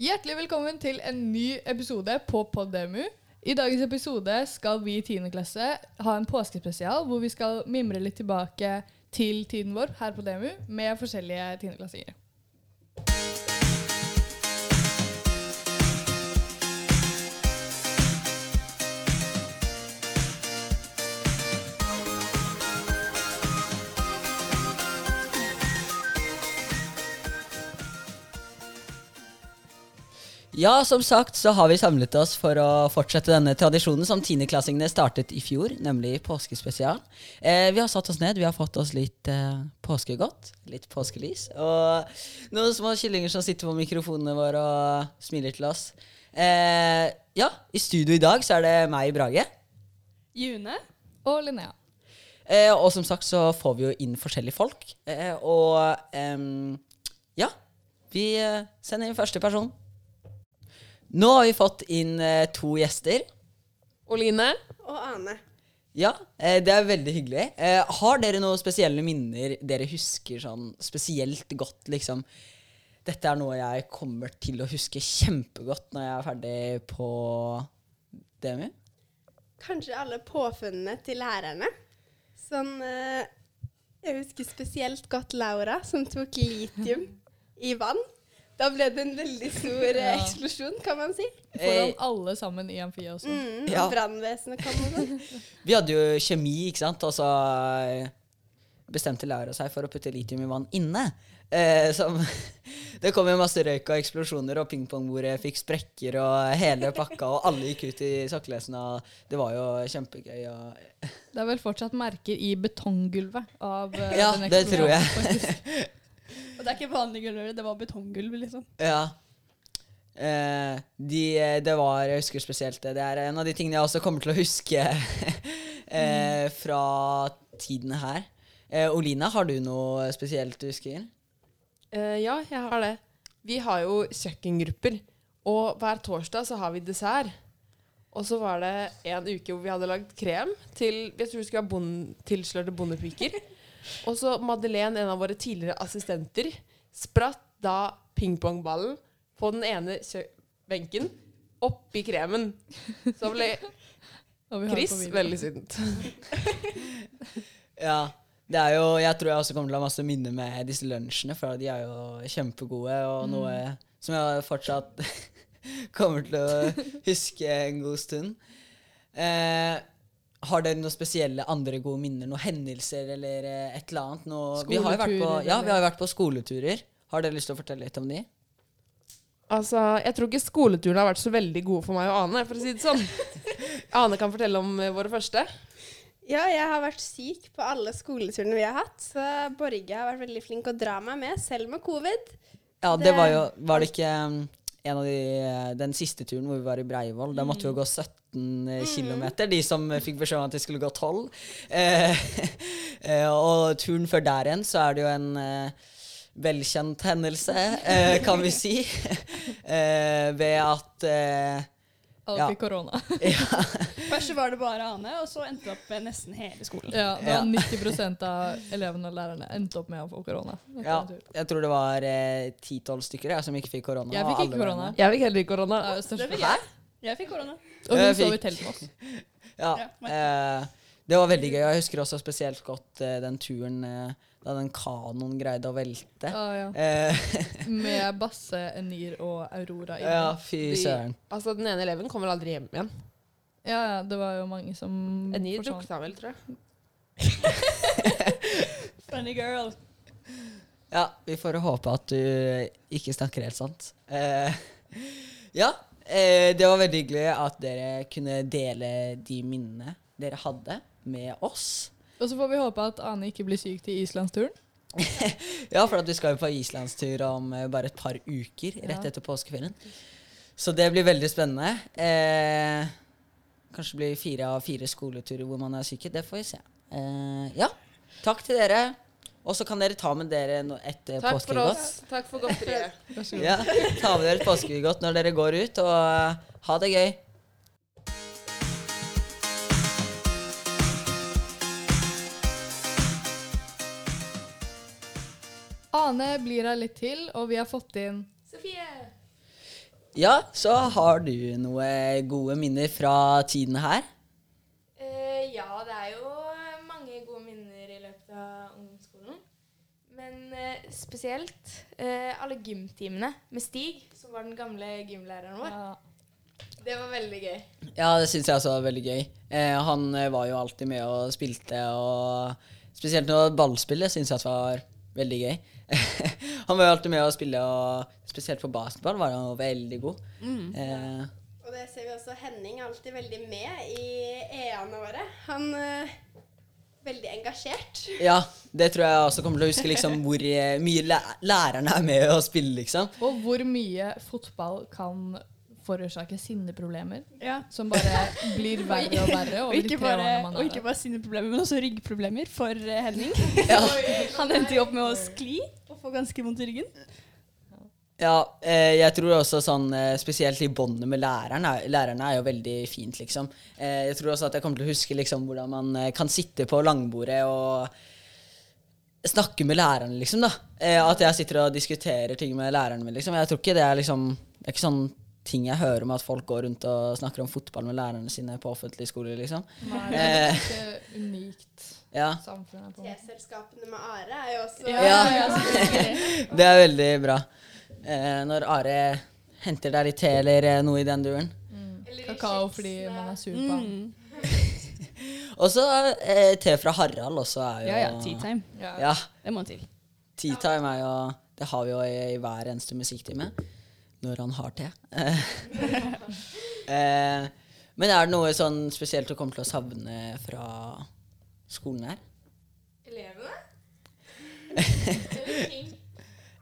Hjertelig velkommen til en ny episode på Poddemu. I dagens episode skal vi i 10. klasse ha en påskespesial hvor vi skal mimre litt tilbake til tiden vår her på Demu med forskjellige tiendeklassinger. Ja, som sagt så har vi samlet oss for å fortsette denne tradisjonen som tiendeklassingene startet i fjor, nemlig påskespesial. Eh, vi har satt oss ned, vi har fått oss litt eh, påskegodt, litt påskelys, og noen små kyllinger som sitter på mikrofonene våre og smiler til oss. Eh, ja, i studio i dag så er det meg, Brage. June. Og Linnea. Eh, og som sagt så får vi jo inn forskjellige folk. Eh, og ja, vi eh, sender inn første person. Nå har vi fått inn eh, to gjester. Oline. Og Ane. Ja, eh, det er veldig hyggelig. Eh, har dere noen spesielle minner dere husker sånn spesielt godt, liksom? Dette er noe jeg kommer til å huske kjempegodt når jeg er ferdig på DMU. Kanskje alle påfunnene til lærerne. Sånn eh, Jeg husker spesielt godt Laura, som tok litium i vann. Da ble det en veldig stor eh, Ja. eksplosjon, kan man si. Foran alle sammen i amfiet også. Mm, Ja. Brannvesenet kom og sånn. Vi hadde jo kjemi, ikke sant, og så eh, bestemte Laura seg for å putte litium i vann inne. Eh, som, det kom jo masse røyk og eksplosjoner, og pingpongbordet fikk sprekker og hele pakka, og alle gikk ut i sokkelesene, og det var jo kjempegøy. Og, Det er vel fortsatt merker i betonggulvet av eh, Ja, den det tror jeg. Og det er ikke vanlig gulv, det var betonggulv, liksom. ja. Eh, de, det var, jeg husker spesielt det. Det er en av de tingene jeg også kommer til å huske eh, fra tiden her. Eh, Olina, har du noe spesielt du husker? Eh, ja, jeg har det. Vi har jo kjøkkengrupper, og hver torsdag så har vi dessert. Og så var det en uke hvor vi hadde lagd krem til jeg tror vi skulle ha bond, tilslørte bondepiker. Og så Madeleine, en av våre tidligere assistenter, spratt da pingpongballen på den ene kjø benken oppi kremen. Så ble Chris veldig sint. Ja. Det er jo, jeg tror jeg også kommer til å ha masse minner med disse lunsjene, for de er jo kjempegode, og noe som jeg fortsatt kommer til å huske en god stund. Eh, har dere noen spesielle andre gode minner? Noen hendelser eller eh, et eller annet? Noe, vi har jo vært på, ja, vi har vært på skoleturer. Har dere lyst til å fortelle litt om de? Altså, Jeg tror ikke skoleturene har vært så veldig gode for meg og Ane, for å si det sånn. Ane kan fortelle om eh, våre første. Ja, jeg har vært syk på alle skoleturene vi har hatt. Så Borge har vært veldig flink å dra meg med, selv med covid. Ja, det Det- var jo Var det ikke av de, den siste turen hvor vi var i Breivoll? Da måtte vi jo gå 17 km, de som fikk beskjed om at de skulle gå 12. Eh, eh, og turen før der igjen, så er det jo en eh, velkjent hendelse, eh, kan vi si. eh, ved at eh, Alle Ja. fikk korona. ja, Først var det bare Ane, og så endte det opp med nesten hele skolen. Ja, da Ja. 90 av elevene og lærerne endte opp med å få korona. ja, jeg tror det var eh, 10-12 stykker jeg, som ikke fikk korona. Jeg fikk ikke korona. Jeg fikk heller ikke korona. Det Det fikk jeg. Jeg fikk korona. Og hun sov i telt med oss. Ja, Ja, eh, det var veldig gøy. Jeg husker også spesielt godt uh, den turen uh, da den kanoen greide å velte. Ja, ja. uh, Med Basse, Enir og Aurora inne. ja, fy De- søren. Altså, Den ene eleven kom vel aldri hjem igjen. Ja, ja, det var jo mange som Enir drukna vel, tror jeg. Funny girl. Ja, vi får håpe at du ikke snakker helt sant. Eh, ja, eh, det var veldig hyggelig at dere kunne dele de minnene dere hadde med oss. Og så får vi håpe at Ane ikke blir syk til islandsturen. Ja, for at vi skal jo på islandstur om eh, bare et par uker rett etter påskeferien. Så det blir veldig spennende. Eh, kanskje det blir fire av fire skoleturer hvor man er syke. Det får vi se. Eh, ja, takk til dere. Og så kan dere ta med dere no et Takk påskegodt. Takk for godteriet. Ja, ta med dere et påskegodt når dere går ut, og eh, ha det gøy. Ane blir her litt til, og vi har fått inn Sofie! Ja, så har du noen gode minner fra tiden her? Eh, ja, det er jo mange gode minner i løpet av ungdomsskolen. Men eh, spesielt eh, alle gymtimene med Stig, som var den gamle gymlæreren vår. Ja. Det var veldig gøy. Ja, det syns jeg også var veldig gøy. Eh, han var jo alltid med og spilte, og spesielt når ballspillet syns jeg var veldig gøy. han var jo alltid med å spille, og spesielt på basketball var han veldig god. Eh, Og det ser vi også Henning er alltid veldig med i EA-ene våre. Han er veldig engasjert. ja, det tror jeg også kommer til å huske, liksom, hvor eh, mye læ lærerne er med å spille, liksom. Og hvor mye fotball kan forårsake sinneproblemer. Ja. Som bare blir verre og verre Og ikke bare, og ikke bare sinneproblemer, men også ryggproblemer for uh, Henning. Ja. Han endte jo opp med å skli og få ganske vondt i ryggen. Ja, eh, jeg tror også sånn eh, spesielt i båndet med læreren er, lærerne er jo veldig fint, liksom. Eh, jeg tror også at jeg kommer til å huske liksom hvordan man eh, kan sitte på langbordet og snakke med lærerne, liksom, da. Eh, at jeg sitter og diskuterer ting med læreren min, liksom. Jeg tror ikke det er liksom Det er ikke sånn ting jeg hører om at folk går rundt og snakker om fotball med lærerne sine på offentlige skoler, liksom. Nei, det er ikke unikt Ja, på. T-selskapene med Are er jo også Ja. det er veldig bra. Eh, når Are henter deg litt te eller eh, noe i den duren. Mm. Kakao fordi man er sur på han. Mm. Og så eh, te fra Harald også er jo Ja, ja. Tea time. Ja. Ja, Det må til. tea time er jo Det har vi jo i, i hver eneste musikktime. Når han har te. eh, men er det noe sånn spesielt du kommer til å savne fra skolen her? Elevene? Eller ting.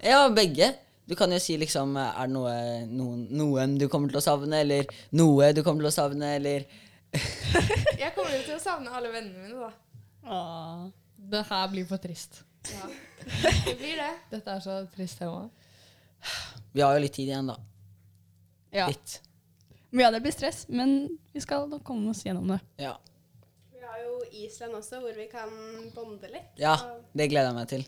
Ja, begge. Du kan jo si liksom Er det noe, noen, noen du kommer til å savne, eller noe du kommer til å savne, eller Jeg kommer jo til å savne alle vennene mine, da. Åh. Det her blir for trist. Ja. Det blir det. Dette er så trist tema. Vi har jo litt tid igjen, da. Ja. Litt. Mye av det blir stress, men vi skal nok komme oss gjennom det. Ja. Vi har jo Island også, hvor vi kan bonde litt. ja, det gleder jeg meg til.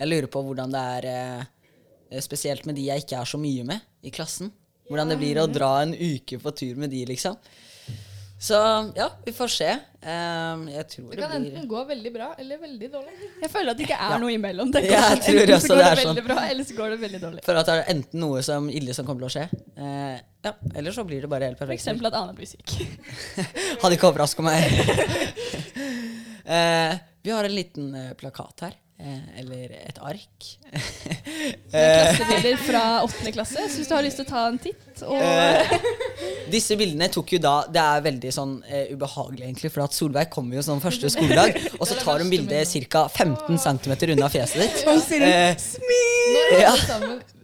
Jeg lurer på hvordan det er eh, spesielt med de jeg ikke er så mye med i klassen. Hvordan det blir å dra en uke på tur med de, liksom. Så ja, vi får se. Um, jeg tror Det det kan blir enten gå veldig bra eller veldig dårlig. Jeg føler at det ikke er Ja. noe imellom. Det Ja, jeg tror enten også så går det det er sånn. veldig bra, eller så går det veldig dårlig. For at det er enten noe som ille som kommer til å skje, uh, ja, eller så blir det bare helt perfekt. eksempel at Ane blir syk. Hadde ikke overraska meg. uh, vi har en liten uh, plakat her. Eh, eller et ark. Eh, Klassebilder fra åttende klasse, så hvis du har lyst til å ta en titt og Eh, disse bildene tok jo da Det er veldig sånn eh, ubehagelig, egentlig, for at Solveig kommer jo sånn første skoledag, og så tar hun bildet ca. 15 cm unna fjeset ditt. Eh, smil! Ja.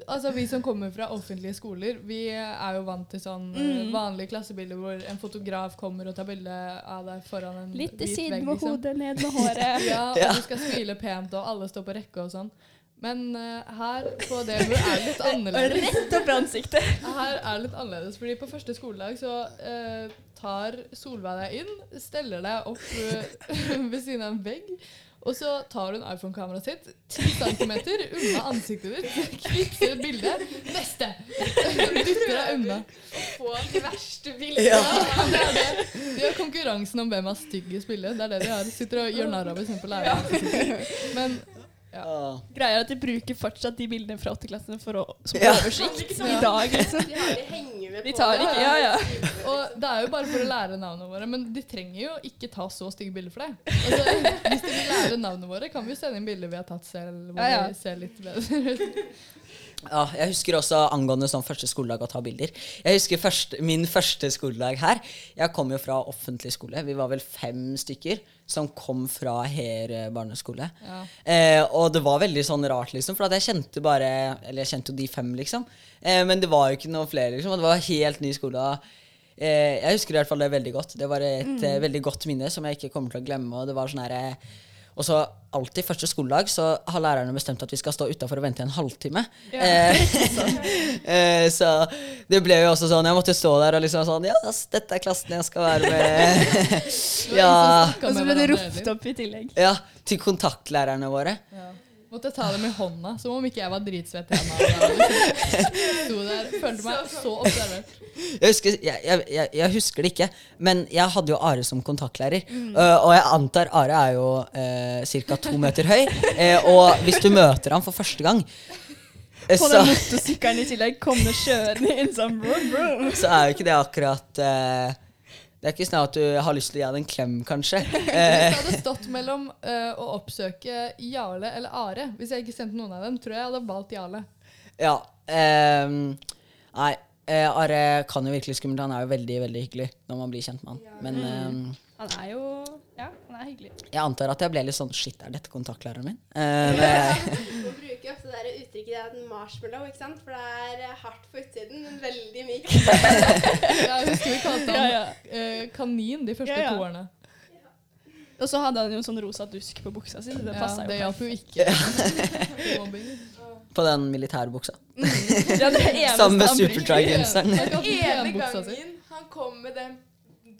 altså Vi som kommer fra offentlige skoler, vi er jo vant til sånn mm. vanlige klassebilder hvor en fotograf kommer og tar bilde av deg foran en litt til siden med liksom. hodet, ned med håret. Ja, og Ja. du skal smile pent, og alle står på rekke og sånn. Men uh, her på DMU er det litt annerledes. Rett opp i ansiktet. Her er det litt annerledes, fordi på første skoledag så uh, tar Solveig deg inn, steller deg opp uh, ved siden av en vegg, og så tar hun iPhone-kameraet sitt 10 cm unna ansiktet ditt, knipser et bilde, neste! Dytter deg unna. Få de verste bildene. Ja. Det er det. De har konkurransen om hvem er stygg i spillet. Det er det de har. Sitter og gjør narr av f.eks. læreren. Men ah. Greia er at de bruker fortsatt de bildene fra åtteklassene for å, som Ja. oversikt i dag, liksom. De tar ikke Ja, ja. Og det er jo bare for å lære navnene våre, men de trenger jo ikke ta så stygge bilder for det. Altså, hvis de vil lære navnene våre, kan vi jo sende inn bilder vi har tatt selv, hvor Ja, ja. vi ser litt bedre ut. Ja, jeg husker også angående sånn første skoledag å ta bilder. Jeg husker først, min første skoledag her. Jeg kom jo fra offentlig skole. Vi var vel fem stykker som kom fra Her eh, barneskole. Ja. Eh, og det var veldig sånn rart, liksom, for at jeg kjente bare Eller jeg kjente jo de fem, liksom. Eh, men det var jo ikke noe flere, liksom. Og det var helt ny skole. Eh, jeg husker i hvert fall det veldig godt. Det var et mm. veldig godt minne som jeg ikke kommer til å glemme. Og det var sånn her, eh, og så alltid første skoledag så har lærerne bestemt at vi skal stå utafor og vente i en halvtime. Ja. eh, så det ble jo også sånn Jeg måtte stå der og liksom sånn Ja, dette er klassen jeg skal være med. ja, Og så ble det ropt opp i tillegg. ja, til kontaktlærerne våre. Ja. Måtte ta dem i hånda, som om ikke jeg var dritsvett. Sto der, følte meg så observert. Jeg husker, jeg, jeg, jeg, husker det ikke, men jeg hadde jo Are som kontaktlærer. Øh, og jeg antar Are er jo uh, ca. to meter høy. eh, og hvis du møter ham for første gang, eh, På den motorsykkelen i tillegg kommer kjørende inn sånn bro, bro. så er jo ikke det akkurat eh, Det er ikke sånn at du har lyst til å gi deg en klem, kanskje. Hvis Eh, det hadde stått mellom uh, å oppsøke Jarle eller Are, hvis jeg ikke sendte noen av dem, tror jeg jeg hadde valgt Jarle. ja. Um, nei, eh, Are kan jo virkelig skummelt. Han er jo veldig, veldig hyggelig når man blir kjent med han. Men um, Han er jo Ja, han er hyggelig. jeg antar at jeg ble litt sånn Shit, er dette kontaktlæreren min? Eh, Man bruker ofte det der uttrykket det er en marshmallow, ikke sant? For det er eh, hardt på utsiden, men veldig myk. Jeg husker vi kalte han ja. ja. kanin de første Ja, ja. to årene. Og så hadde han jo sånn rosa dusk på buksa si. så Det Ja, jo. det hjalp jo ikke. På den militærbuksa. buksa. Ja, det eneste Sammen med. Superdry-genseren. Ene gangen han kom med den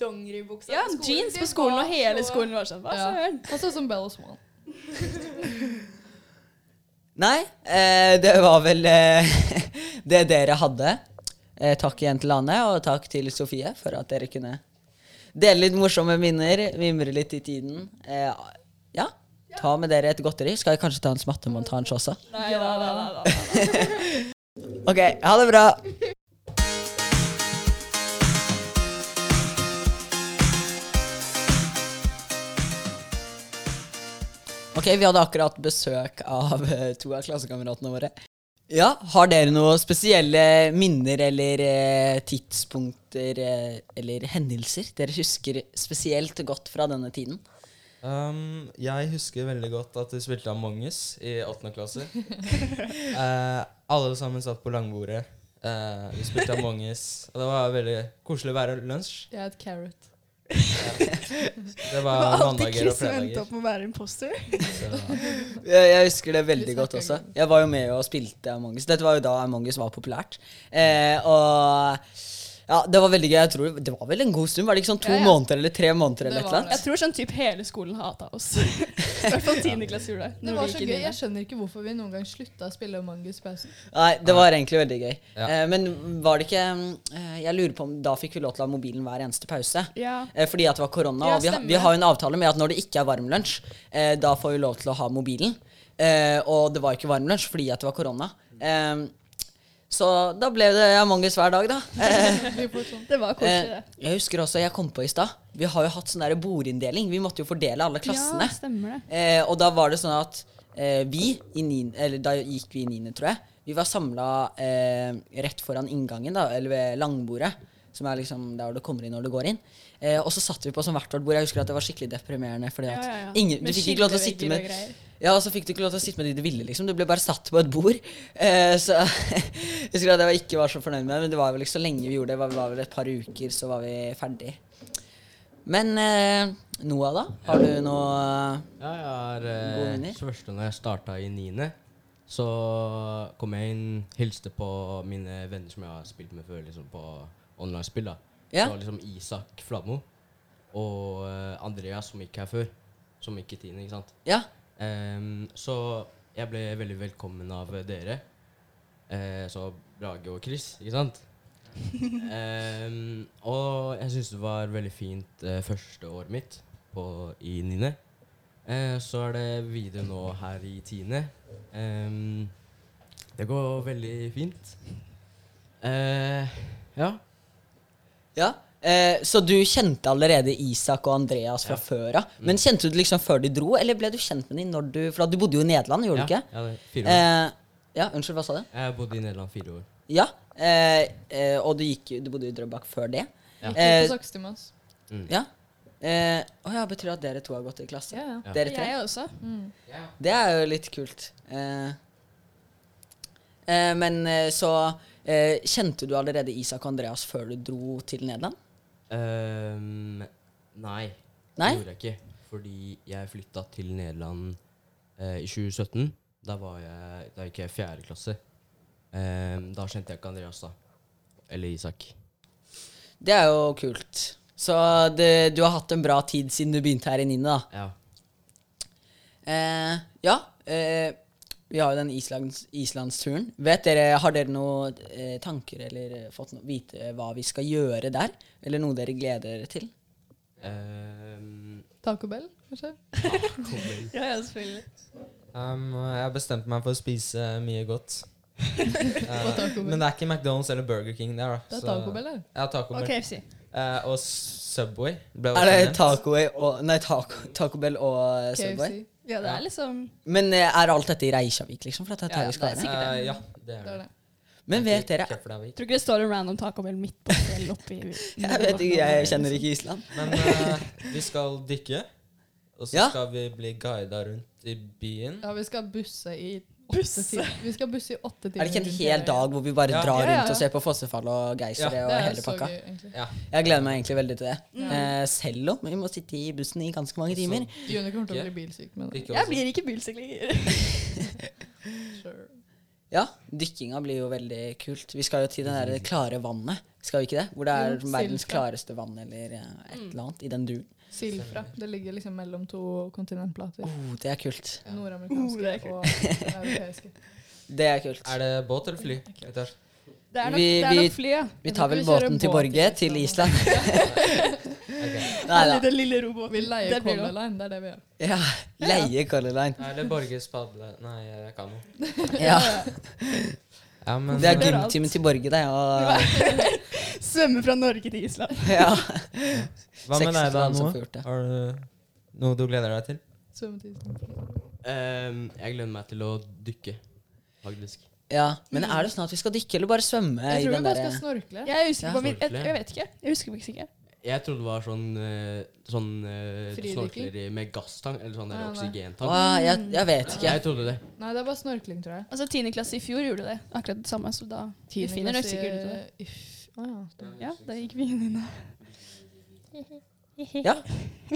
dongeribuksa Ja, på skolen, jeans på skolen, og hele skolen var sånn Hva Ja. søren? Han så ut som Bella Swan. Nei, eh, det var vel eh, det dere hadde. Eh, takk igjen til Ane, og takk til Sofie for at dere kunne dele litt morsomme minner, mimre litt i tiden. Eh, ja, ta med dere et godteri. Skal jeg kanskje ta en smattemontasje også? Nei, nei, da, da, da. Ok, ha det bra. Ok, vi hadde akkurat besøk av eh, to av klassekameratene våre. Ja, Har dere noen spesielle minner eller eh, tidspunkter eh, eller hendelser dere husker spesielt godt fra denne tiden? Um, jeg husker veldig godt at vi spilte Among us i åttende klasse. Eh, alle sammen satt på langbordet. Eh, vi spilte Among us, og det var veldig koselig å være lunsj. Jeg et carrot. Det var var alltid Chris som endte opp med å være imposter. Jeg, jeg husker det veldig godt også. Jeg var jo med og spilte Among us. Dette var jo da Among us var populært. Eh, og ja, det var veldig gøy. Jeg tror Det var vel en god stund? Var det ikke sånn to Ja, ja. måneder eller tre måneder? eller et annet? Jeg tror sånn typ hele skolen hata oss. I hvert fall tiendeklasse gjorde det. Det var så gøy. Jeg skjønner ikke hvorfor vi noen gang slutta å spille Mangus pausen. Nei, det var egentlig veldig gøy. Ja. Eh, men var det ikke eh, Jeg lurer på om da fikk vi lov til å ha mobilen hver eneste pause. Ja. Eh, fordi at det var korona. Ja, og vi, vi har jo en avtale med at når det ikke er varm lunsj, da får vi lov til å ha mobilen. Eh, og det var ikke varm lunsj fordi at det var korona. Eh, så da ble det Among us hver dag, da. Eh, sånn. Det var koselig, Eh, det. jeg husker også, jeg kom på i stad Vi har jo hatt sånn der bordinndeling. Vi måtte jo fordele alle klassene. Ja, stemmer det. Eh, og da var det sånn at eh, vi i niende, eller da gikk vi i niende, tror jeg. Vi var samla eh, rett foran inngangen, da, eller ved langbordet. Som er liksom der du kommer inn når du går inn. Eh, og så satt vi på som hvert vårt bord. Jeg husker at det var skikkelig deprimerende. Fordi at Ja, ja, ja. ingen, du fikk ikke lov til å sitte med ja, og så fikk du ikke lov til å sitte med de du ville, liksom. Du ble bare satt på et bord. Eh, så jeg husker at jeg ikke var så fornøyd med det, men det var vel ikke så lenge vi gjorde det. Det var, vel et par uker, så var vi ferdig. Men eh, Noah, da? Har du noe Ja, jeg har eh? Første når jeg starta i niende, så kom jeg inn, hilste på mine venner som jeg har spilt med før, liksom på online-spill. da. Ja. Så liksom Isak Flammo og eh, Andreas, som gikk her før. Som gikk i tiende, ikke sant. Ja. Um, så jeg ble veldig velkommen av dere. Uh, så Brage og Chris, ikke sant? um, og jeg syns det var veldig fint uh, første året mitt på, i niende. Så er det videre nå her i tiende. Um, det går veldig fint. Ja. Ja. Eh, så du kjente allerede Isak og Andreas fra Ja. før av. Men kjente du det liksom før de dro, eller ble du kjent med dem når du For du bodde jo i Nederland, gjorde ja, du ikke? Ja, det er fire år. Eh, ja, unnskyld, hva sa du? Jeg bodde i Nederland fire år. Ja. Eh, eh, og du, gikk, du bodde i Drøbak før det? Ja. Gikk Eh, på Sakstimas. Mm. Ja. Eh, å ja, betyr det at dere to har gått i klasse? Ja, ja. Dere tre? Jeg også. Mm. Det er jo litt kult. Eh, men eh, så eh, Kjente du allerede Isak og Andreas før du dro til Nederland? Um, nei, Nei? det gjorde jeg ikke. Fordi jeg flytta til Nederland eh, i 2017. Da, var jeg, da gikk jeg i fjerde klasse. Um, da kjente jeg ikke Andreas, da. Eller Isak. Det er jo kult. Så det, du har hatt en bra tid siden du begynte her i Nine, da. Ja. Eh, ja. Eh, Vi har jo den Islands, islandsturen. Vet dere, Har dere noen eh, tanker eller eh, fått noe, vite hva vi skal gjøre der? Eller noe dere gleder dere til? Um, Taco Bell, kanskje? kommer- Ja, ja, selvfølgelig. Um, jeg har bestemt meg for å spise mye godt. Eh, Taco Bell. men det er ikke McDonald's eller Burger King der, da. Det er Taco Bell, eller? Ja, Taco Bell. Og KFC. Uh, og Subway. Ble Er det. Taco, og, nei, taco, taco Bell og KFC. Subway? Ja, det er liksom Men eh, er alt dette i Reykjavik, liksom? For at det er Ja, her vi skal det er sikkert Eh, ja, det Det er er det. det. Men vet dere Keflavik. Tror ikke det står en random Taco Bell midt på fjellet oppi Jeg vet ikke, jeg kjenner ikke Island. Men eh, vi skal dykke. Og så Ja. skal vi bli guida rundt i byen. Ja, vi skal busse i Busse? timer. Vi skal busse i åtte timer. Er det ikke en hel dag hvor vi bare Ja. drar Ja, ja, rundt ja. og ser på fossefall og geysere Ja, og hele pakka? gøy. Jeg gleder meg egentlig veldig til det. Ja. Eh, selv om vi må sitte i bussen i ganske mange timer. Juni kommer til å bli bilsyk, men Jeg blir ikke bilsyk sure. Ja, dykkinga blir jo veldig kult. Vi skal jo til det der klare vannet, skal vi ikke det? Hvor det er verdens klareste vann eller eh, et eller annet i den duren. Silfra. Det ligger liksom mellom to kontinentplater. Oh, det er kult. Oh, Nordamerikanske det er og europeiske. Det er kult. Er det båt eller fly? Det er nok, Vi- det er vi- nok fly, ja. Vi tar vel båten til Borge til til Island. okay. Ok. Nei da. Den lille robåten. Vi leier Det Color. Line, det er det vi gjør. Ja, leie Color Line. Eller Borges padle... Nei, jeg kan noe. Ja, Ja, men det er gymtimen til Borge, det. Og, Svømme fra Norge til Island. ja. Hva med deg, da, Noah? får gjort det. Har du noe du gleder deg til? Svømmetid. Ehm, jeg gleder meg til å dykke, faktisk. ja. Men er det sånn at vi skal dykke eller bare svømme Jeg i tror vi bare skal snorkle. Jeg Ja. på min, jeg, jeg vet ikke. Jeg husker faktisk ikke. Jeg trodde det var sånn, eh, sånn eh, snorkler med gasstang, eller sånn der Nei, nei. Å, oksygentank. jeg, jeg vet ikke. Jeg trodde det. Nei, det er bare snorkling, tror jeg. Altså, Tiende klasse i fjor gjorde det. Akkurat det samme, så da Vi finner nok sikkert ut av det. ja. Ja, da gikk vi inn i det. Ja.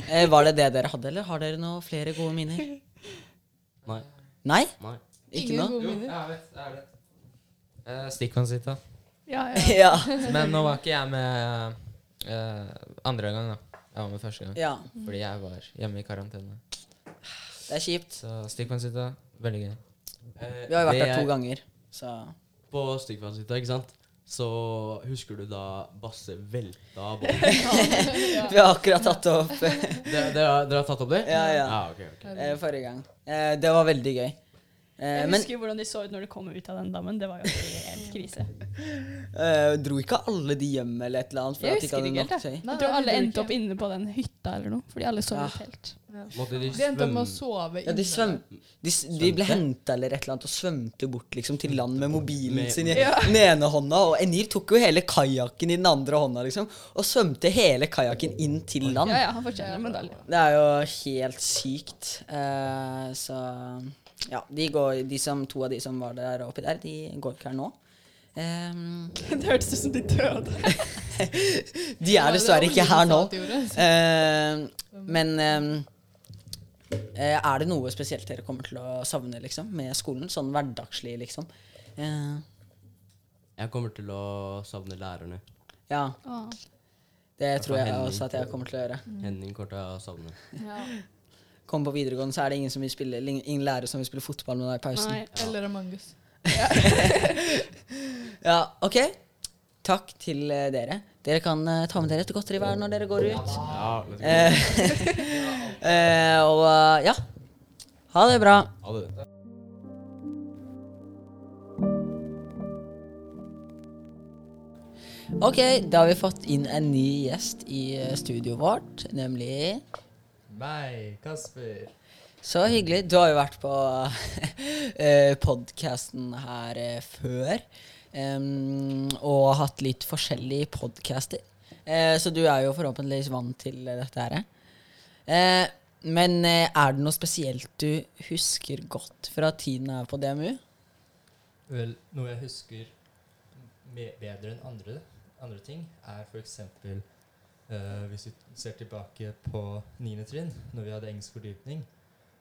Eh, var det det dere hadde, eller har dere noe flere gode minner? Nei. Nei? Nei. Ikke Ingen noe? Jo, jeg vet. Jeg vet. Eh, Stikkvannshytta. Ja, ja. Ja. Men nå var ikke jeg med eh, andre gang, da. Jeg var med første gang. ja. Fordi jeg var hjemme i karantene. Det er kjipt. Så stikkvannshytta, veldig gøy. Eh, Vi har jo vært der to ganger, så På Stykkvannshytta, ikke sant? Så husker du da Basse velta båten? Vi har akkurat tatt det opp dere har tatt opp det? Ja, ja. Ah, ok, ok. eh, forrige gang. Eh, det var veldig gøy. Eh, Jeg men husker hvordan de så ut når de kom ut av den dammen. Det var jo helt krise. uh, dro ikke alle de hjem eller et eller annet? For Jeg husker ikke helt, tøy? Jeg tror alle endte opp inne på den hytta eller noe, fordi alle sov i Ja. telt. Måtte de De endte opp med å sove Ja, de, inne svøm, de, de ble henta eller et eller annet og svømte bort liksom til land med mobilen Med- sin i Ja. den ene hånda. Og Enir tok jo hele kajakken i den andre hånda liksom og svømte hele kajakken inn til land. Ja, ja, han fortjener en medalje. Det er jo helt sykt. Uh, så ja, de, går, de som, to av de som var der oppi der, de går ikke her nå. Um, Det hørtes ut som de døde. de er dessverre ikke her nå. Ehm, men eh, er det noe spesielt dere kommer til å savne liksom, med skolen? Sånn hverdagslig, liksom? Uh, Jeg kommer til å savne lærerne. ja, det tror jeg også at jeg kommer til å gjøre. Henning kommer til å savne. Ja. Kom på videregående, så er det ingen som vil spille ingen lærer som vil spille fotball med deg i pausen. Nei. Eller Among us. Ja, ok. Takk til eh, dere. Dere kan eh, ta med dere et godteri hver når dere går ut. Ja. Eh, og ja. Ha det bra. Ha det. Ok, da har vi fått inn en ny gjest i studioet vårt, nemlig Meg, Kasper. Så hyggelig. Du har jo vært på uh, podkasten her eh, før. Um, og hatt litt forskjellige podcaster. Uh, så du er jo forhåpentligvis vant til eh, dette her. Uh, men uh, er det noe spesielt du husker godt fra tiden her på DMU? Vel, noe jeg husker bedre enn andre, andre ting, er f.eks. Uh, hvis vi ser tilbake på 9. trinn, når vi hadde engelsk fordypning,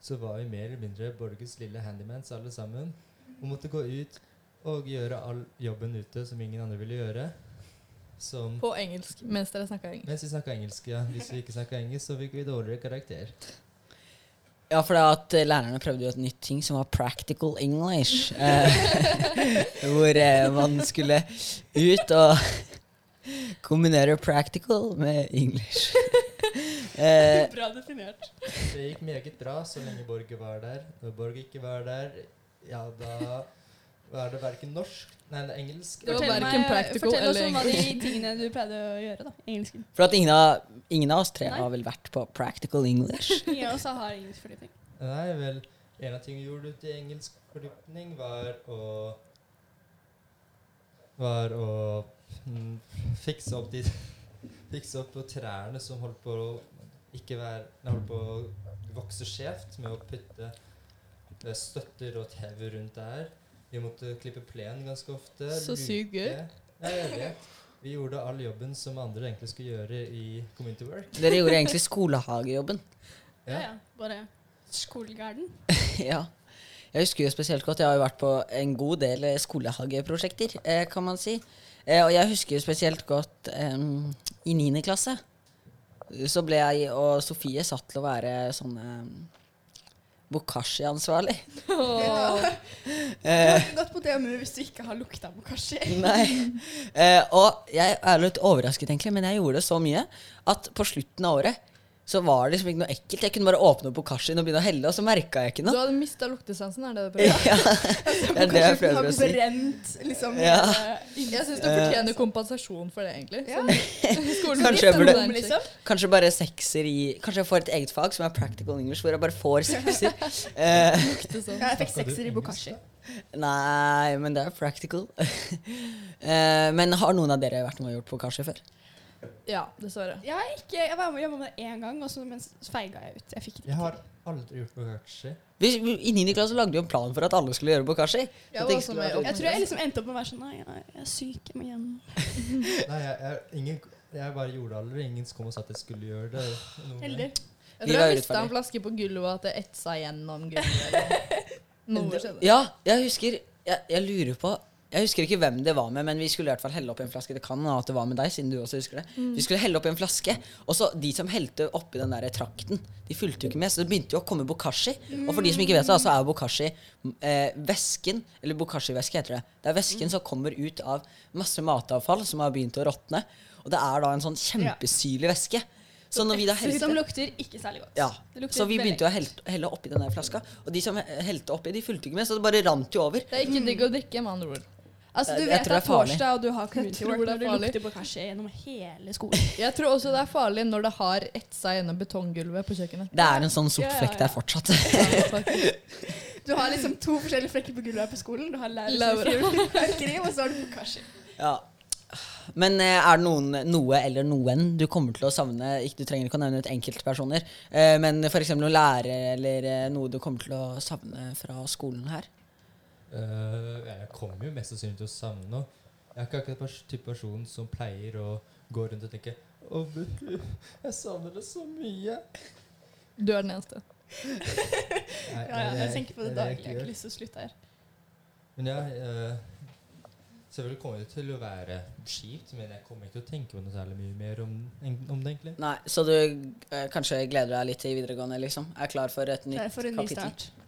så var vi mer eller mindre Borges lille handymans alle sammen. Og måtte gå ut og gjøre all jobben ute som ingen andre ville gjøre. Som På engelsk, mens dere snakka engelsk. Mens vi snakka engelsk, ja. Hvis vi ikke snakka engelsk, så fikk vi dårligere karakter. Ja, for det at eh, lærerne prøvde jo et nytt ting som var practical English. Eh, hvor eh, man skulle ut og kombinere practical med English. Eh, Bra definert. Det gikk meget bra så lenge Borge var der. Når Borge ikke var der, ja, da var det verken norsk Nei, det er engelsk. Det var Fortell, meg, practical fortell oss om hva de tingene du pleide å gjøre da, engelsken. for at ingen av, ingen av oss tre Nei. har vel vært på practical English. Ingen av oss har engelsk fordypning. Nei, vel, en av tingene vi gjorde til engelsk fordypning, var å Var å fikse opp de Fikse opp på trærne som holdt på å ikke være Holdt på å vokse skjevt, med å putte eh, støtter og tau rundt der. Vi måtte klippe plen ganske ofte. Så sykt gøy. Ja, jeg vet. Vi gjorde all jobben som andre egentlig skulle gjøre i community work. Dere gjorde egentlig skolehagejobben. Ja, ja. Bare skolegarden. ja. Jeg husker jo spesielt godt, jeg har jo vært på en god del eh, skolehageprosjekter, eh, kan man si. Eh, og jeg husker spesielt godt eh, i 9. klasse. Så ble jeg og Sofie satt til å være sånn um, Bokashi-ansvarlig. Åh. Eh, gått på DMU hvis du ikke har lukta bokashi. nei. Eh, og jeg er litt overrasket, egentlig, men jeg gjorde det så mye at på slutten av året så var det liksom ikke noe ekkelt. Jeg kunne bare åpne opp Bokashien og begynne å helle, og så merka jeg ikke noe. Du hadde mista luktesansen, er det det du prøver? Ja, det er det jeg prøver å si. brent liksom Ja. Jeg syns du fortjener kompensasjon for det, egentlig. Ja. Sånn, Kanskje jeg burde- liksom. Kanskje bare sekser i Kanskje jeg får et eget fag som er practical English, hvor jeg bare får sekser. Eh, sånn. Ja, jeg fikk sekser i bokashi. nei, men det er practical. eh, men har noen av dere vært med og gjort bokashi før? Ja, dessverre. Jeg, er ikke, jeg var jobba med det én gang, og så feiga jeg ut. Jeg fikk det Jeg har aldri gjort bokashi. Vi, I 9. klasse lagde vi en plan for at alle skulle gjøre Bokashi. Jeg jeg, ikke i være- Jeg tror jeg liksom endte opp med å være sånn Nei, jeg jeg er syk, jeg må hjem. Nei, jeg, jeg, ingen, jeg bare gjorde det aldri. Ingen kom og sa at jeg skulle gjøre det. Heldig. Jeg tror jeg mista en flaske på gulvet, og at det etsa gjennom gulvet. Noe skjedde. Ja, jeg husker jeg, jeg lurer på Jeg husker ikke hvem det var med, men vi skulle i hvert fall helle opp i en flaske. Det kan at det var med deg, siden du også husker det. Vi skulle helle opp i en flaske, og så de som helte oppi den der trakten, de fulgte jo ikke med, så det begynte jo å komme bokashi. Og for de som ikke vet det, så er jo bokashi eh, væsken, eller bokashi-væske heter det. Det er væsken som kommer ut av masse matavfall som har begynt å råtne. Og det er da en sånn kjempesyrlig væske. Så når vi da Som lukter ikke særlig godt. ja, Så vi begynte jo å helle, helle oppi den der flaska, og de som he- helte oppi, de fulgte ikke med, så det bare rant jo over. Det er ikke digg å drikke, med andre ord. Altså, du vet det er farlig. torsdag og du har community tror work det er når du farlig. lukter bokashi gjennom hele skolen. Jeg tror også det er farlig når det har etsa gjennom betonggulvet på kjøkkenet. Det er en sånn sort flekk der fortsatt. Du har liksom to forskjellige flekker på gulvet her på skolen. Du har lærer og så har du bokashi. Ja. Men eh, er det noen, noe eller noen du kommer til å savne? Ikke, du trenger ikke å nevne ut enkeltpersoner, eh, men f.eks. noen lærere eller eh, noe du kommer til å savne fra skolen her? Eh, jeg kommer jo mest sannsynlig til å savne noe. Jeg er ikke akkurat pers type person som pleier å gå rundt og tenke Å, Buku, jeg savner det så mye. Du er den eneste. Nei, Ja, ja, jeg tenker på det daglig. Jeg har ikke lyst til å slutte her. Men ja, uh, selvfølgelig kommer det til å være kjipt, men jeg kommer ikke til å tenke på noe særlig mye mer om, om det, egentlig. Nei, Så du uh, kanskje gleder deg litt til videregående, liksom? Er klar for et nytt for en ny kapittel? start.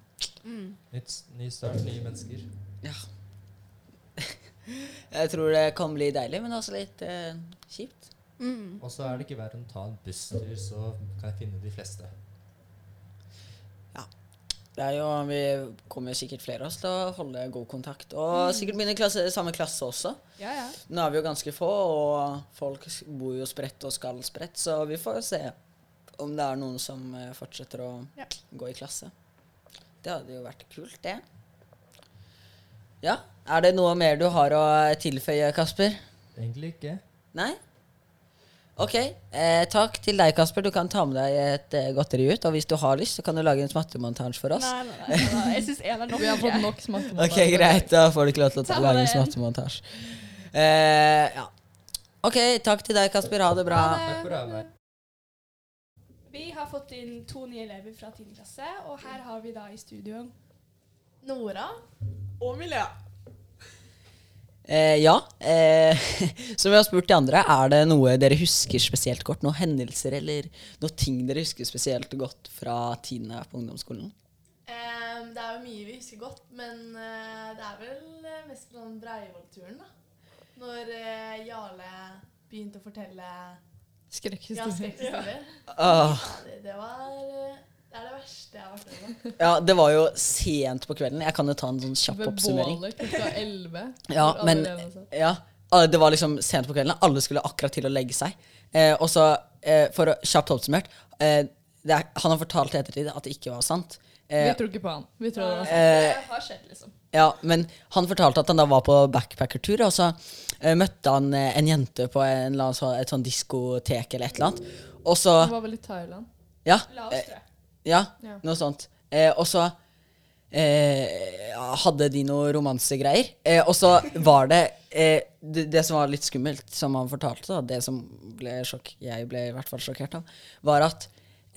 Mm. Nytt, ny start, nye mennesker. Ja. Jeg tror det kan bli deilig, men også litt eh, kjipt. Mm. Og så er det ikke verre enn å ta en busstur, så kan jeg finne de fleste. Ja. Det er jo, Vi kommer sikkert flere av oss til å holde god kontakt. Og sikkert begynne i klasse, samme klasse også. Ja, ja. Nå er vi jo ganske få, og folk bor jo spredt og skal spredt, så vi får se om det er noen som eh, fortsetter å Ja. gå i klasse. Det hadde jo vært kult, det. Ja. Er det noe mer du har å tilføye, Kasper? Egentlig ikke. Nei? Ok. Eh, takk til deg, Kasper. Du kan ta med deg et eh, godteri ut. Og hvis du har lyst, så kan du lage en smattemontasje for oss. Nei, nei, nei, nei. Jeg syns én er nok. Vi har fått nok smak. Ok, greit. Da får du ikke lov til å lage en smattemontasje. Eh, ja. Ok, takk til deg, Kasper. Ha det bra. Ha det. Takk for meg. Vi har fått inn to nye elever fra 10. klasse, og her har vi da i studioen Nora. Og Milea. Eh, ja. Eh, som vi har spurt de andre, er det noe dere husker spesielt godt? Noen hendelser eller noen ting dere husker spesielt godt fra tiende på ungdomsskolen? Eh, det er jo mye vi husker godt, men eh, det er vel eh, mest den Breivoll-turen, da. Når eh, Jarle begynte å fortelle Skrekkhistorie. skrekkhistorier. Ah, Ja, det, det var eh, Det er det verste jeg har vært med på. ja, det var jo sent på kvelden. Jeg kan jo ta en sånn kjapp Ved oppsummering. bålet klokka elleve. Ja, men ja, ah, det var liksom sent på kvelden. Alle skulle akkurat til å legge seg. Eh, og så, eh, for å kjapt oppsummert eh, det er, Han har fortalt i ettertid at det ikke var sant. Vi Eh, tror ikke på han. Vi tror det eh, Det har skjedd, liksom. Ja, men han fortalte at han da var på backpackertur, og så eh, møtte han eh, en jente på en eller annen, så- et sånn diskotek eller et eller annet. Og så Han var vel i Thailand. Ja, La oss, eh, tror jeg. ja Ja. noe sånt. Eh, og så eh, hadde de noe romansegreier. Eh, og så var det, eh, det Det som var litt skummelt, som han fortalte, da, det som ble sjokk, jeg ble i hvert fall sjokkert av, var at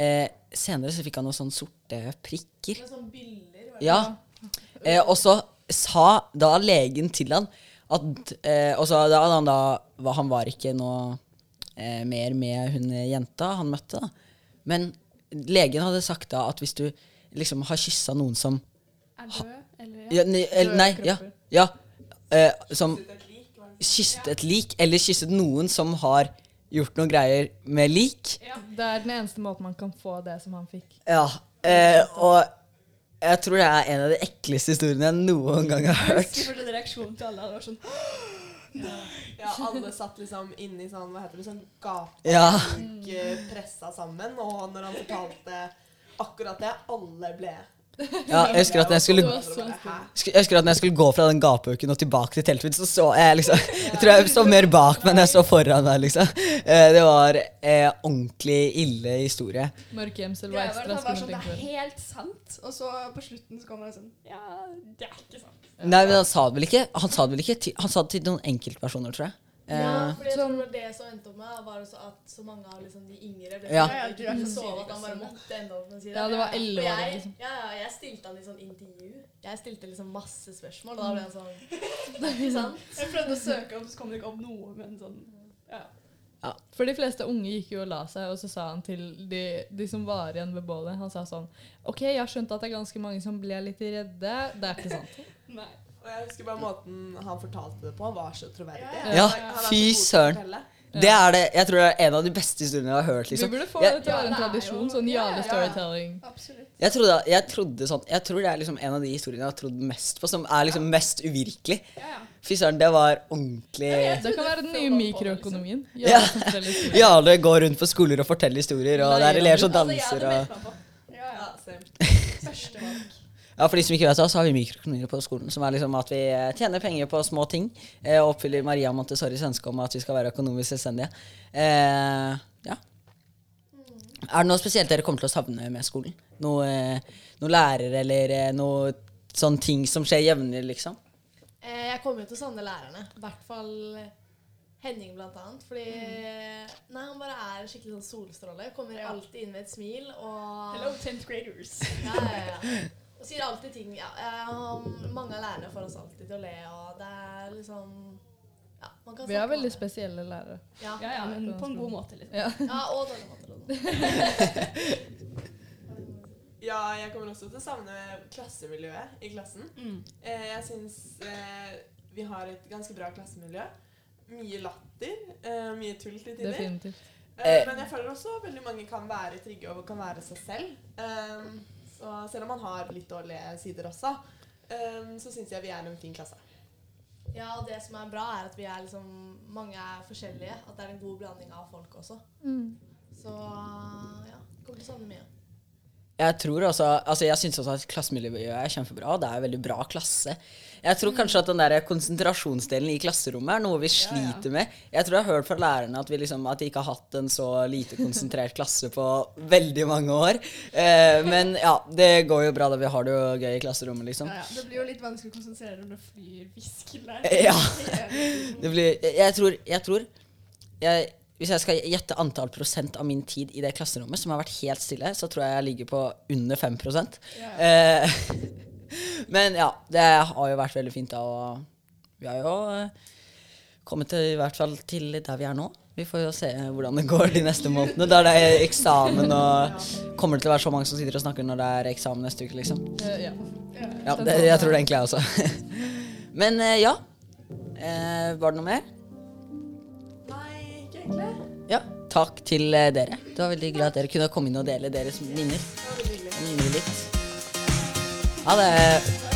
eh, senere så fikk han noen sånne sorte prikker. Med sånne biller, var det? Ja. Eh, og så sa da legen til han at eh, Og så da han da Han var ikke noe eh, mer med hun jenta han møtte, da. Men legen hadde sagt da at hvis du liksom har kyssa noen som Er død, eller ja. ja, nei, nei, ja, ja eh, Som kysset et lik, eller kysset noen som har gjort noen greier med lik. Ja, Det er den eneste måten man kan få det som han fikk. Ja, eh, og jeg tror det er en av de ekleste historiene jeg noen gang har Jeg hørt. husker en reaksjonen til alle. Det var sånn Ja, alle satt liksom inni sånn, hva heter det, sånn Ja. gapebok eh, pressa sammen, og når han fortalte akkurat det, alle ble Ja, jeg husker at når jeg skulle, jeg husker at når jeg skulle gå fra den gapauken og tilbake til teltet mitt, så så jeg liksom Jeg tror jeg så mer bak meg enn jeg så foran meg, liksom. Eh, Det var eh, ordentlig ille historie. Mørkegjemsel var Greia var ekstra var sånn, skummelt Det er helt sant. Og så på slutten så kommer det sånn Ja, det er ikke sant. Nei, men han sa det vel ikke Han sa det vel ikke til, Han sa det til noen enkeltpersoner, tror jeg. Ja, for jeg tror det var det som endte opp med, var også at så mange av liksom de yngre ble Ja. så ikke sove at han bare måtte ende opp med å si det. Ja, det var 11-åring, jeg- liksom. Ja, ja, jeg stilte han i sånn intervju. Jeg stilte liksom masse spørsmål, og da ble han sånn Det er ikke sant? Jeg prøvde å søke opp, så kom det ikke opp noe, men sånn Ja. For de fleste unge gikk jo og la seg, og så sa han til de, de som var igjen ved bålet Han sa sånn OK, jeg har skjønt at det er ganske mange som ble litt redde. Det er ikke sant. Nei. Og jeg husker bare måten han fortalte det på. Han var så troverdig. Ja, Ja, fy søren. Det er det Jeg tror det er en av de beste historiene jeg har hørt, Vi liksom. burde få Jeg- det til å være en Ja, tradisjon. jo- Sånn jale-storytelling. ja. storytelling. Absolutt. Jeg trodde, jeg trodde sånn Jeg tror det er liksom en av de historiene jeg har trodd mest på, som er liksom mest uvirkelig. Ja, ja. Fy søren, det var ordentlig Det kan være den nye mikroøkonomien. Ja. Jarle som forteller historier. Jarle går rundt på skoler og forteller historier, og det er elever som Altså, danser og. Ja, ja. Ja. Første valg. Ja, for de som ikke vet det, så har vi mikroøkonomi på skolen, som er liksom at vi eh, tjener penger på små ting, eh, og oppfyller Maria Montessoris ønske om at vi skal være økonomisk selvstendige. Eh, ja. Er det noe spesielt dere kommer til å savne med skolen? Noe, eh, noe lærere eller noe sånne ting som skjer jevnlig, liksom? Eh, jeg kommer jo til å savne lærerne. I hvert fall Henning, blant annet. Fordi Nei, han bare er en skikkelig sånn solstråle. Kommer alltid inn med et smil og Hello, 10th graders. Ja, ja, ja. Og sier alltid ting ja, eh, Mange av lærerne får oss alltid til å le, og det er liksom ja, man kan Vi har veldig spesielle lærere. Ja, Ja, ja, men på en god måte, liksom. Ja. ja og dårlig måte. Ja, jeg kommer også til å savne klassemiljøet i klassen. Mm. Eh, jeg syns eh, vi har et ganske bra klassemiljø. Mye latter, eh, mye tull til tider. Definitivt. Eh, men jeg føler også veldig mange kan være trygge og kan være seg selv. Um, så selv om man har litt dårlige sider også, um, så syns jeg vi er en fin klasse. Ja, og det som er bra, er at vi er liksom Mange er forskjellige. At det er en god blanding av folk også. Så ja, kommer til å savne mye. Jeg tror også, altså jeg syns også at klassemiljøet er kjempebra. og Det er en veldig bra klasse. Jeg tror kanskje at den der konsentrasjonsdelen i klasserommet er noe vi sliter med. Jeg tror jeg har hørt fra lærerne at vi liksom, at de ikke har hatt en så lite konsentrert klasse på veldig mange år. Eh, men ja, det går jo bra da vi har det jo gøy i klasserommet, liksom. Ja, ja. Det blir jo litt vanskelig å konsentrere når det flyr hvisker der. Ja. Det blir, jeg tror, jeg tror jeg, Hvis jeg skal gjette antall prosent av min tid i det klasserommet som har vært helt stille, så tror jeg jeg ligger på under 5 eh, Men ja, det har jo vært veldig fint da Og Vi har jo eh, kommet til, i hvert fall til der vi er nå. Vi får jo se hvordan det går de neste månedene. Da er det eksamen, og kommer det til å være så mange som sitter og snakker når det er eksamen neste uke, liksom? Eh, ja. Ja, det, jeg tror det egentlig jeg også. Men eh, ja. Eh, var det noe mer? Nei, ikke egentlig. Ja. Takk til dere. Det var veldig hyggelig at dere kunne komme inn og dele deres minner. Minner litt. Ha det.